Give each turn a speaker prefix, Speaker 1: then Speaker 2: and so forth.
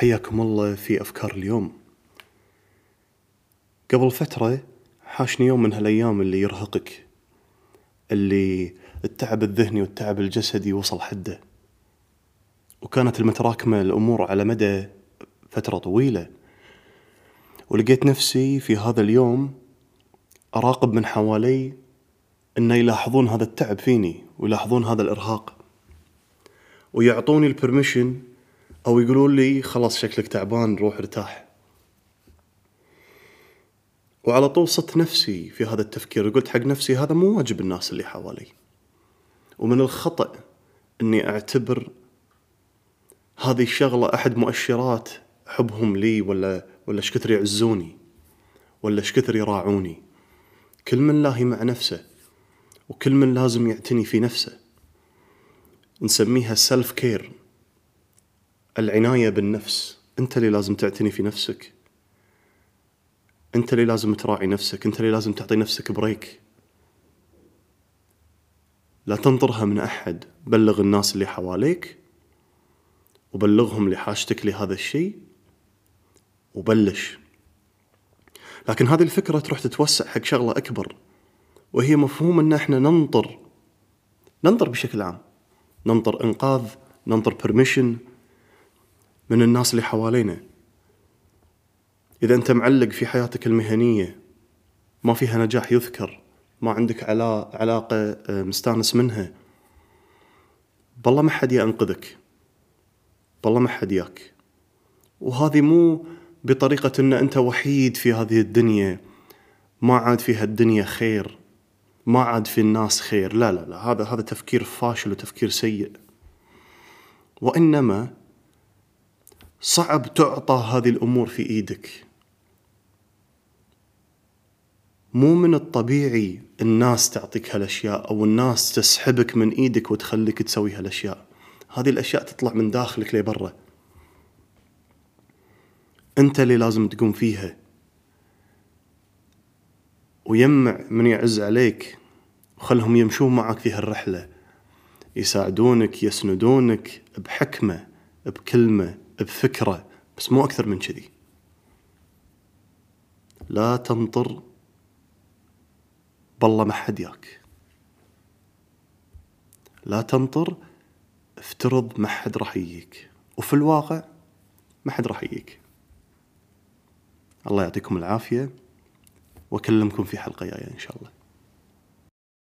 Speaker 1: حياكم الله في أفكار اليوم. قبل فترة حاشني يوم من هالأيام اللي يرهقك اللي التعب الذهني والتعب الجسدي وصل حده. وكانت المتراكمة الأمور على مدى فترة طويلة. ولقيت نفسي في هذا اليوم أراقب من حوالي أن يلاحظون هذا التعب فيني ويلاحظون هذا الإرهاق. ويعطوني البرميشن أو يقولون لي خلاص شكلك تعبان روح ارتاح. وعلى طول صدت نفسي في هذا التفكير قلت حق نفسي هذا مو واجب الناس اللي حوالي. ومن الخطأ أني أعتبر هذه الشغلة أحد مؤشرات حبهم لي ولا ولا إيش كثر يعزوني ولا إيش كثر يراعوني. كل من لاهي مع نفسه وكل من لازم يعتني في نفسه. نسميها self care العناية بالنفس. أنت اللي لازم تعتني في نفسك. أنت اللي لازم تراعي نفسك. أنت اللي لازم تعطي نفسك break. لا تنطرها من أحد. بلغ الناس اللي حواليك وبلغهم لحاجتك لهذا الشيء وبلش. لكن هذه الفكرة تروح تتوسع حق شغلة أكبر وهي مفهوم أن إحنا ننطر. ننطر بشكل عام. ننطر إنقاذ ننطر برميشن من الناس اللي حوالينا. إذا أنت معلق في حياتك المهنية ما فيها نجاح يذكر ما عندك علاقة آه، مستانس منها بالله ما حد ينقذك. بالله ما حد ياك. وهذه مو بطريقة أن أنت وحيد في هذه الدنيا ما عاد في هالدنيا خير ما عاد في الناس خير. لا لا لا هذا هذا تفكير فاشل وتفكير سيء. وإنما صعب تعطى هذه الأمور في إيدك. مو من الطبيعي الناس تعطيك هالأشياء أو الناس تسحبك من إيدك وتخليك تسوي هالأشياء. هذه الأشياء تطلع من داخلك لبرا. أنت اللي لازم تقوم فيها. ويمع من يعز عليك وخلهم يمشون معك في هالرحلة. يساعدونك يسندونك بحكمة بكلمة. بفكرة بس مو أكثر من كذي. لا تنطر بالله ما حد ياك. لا تنطر افترض ما حد راح يجيك. وفي الواقع ما حد راح يجيك. الله يعطيكم العافية وأكلمكم في حلقة جاية إن شاء الله.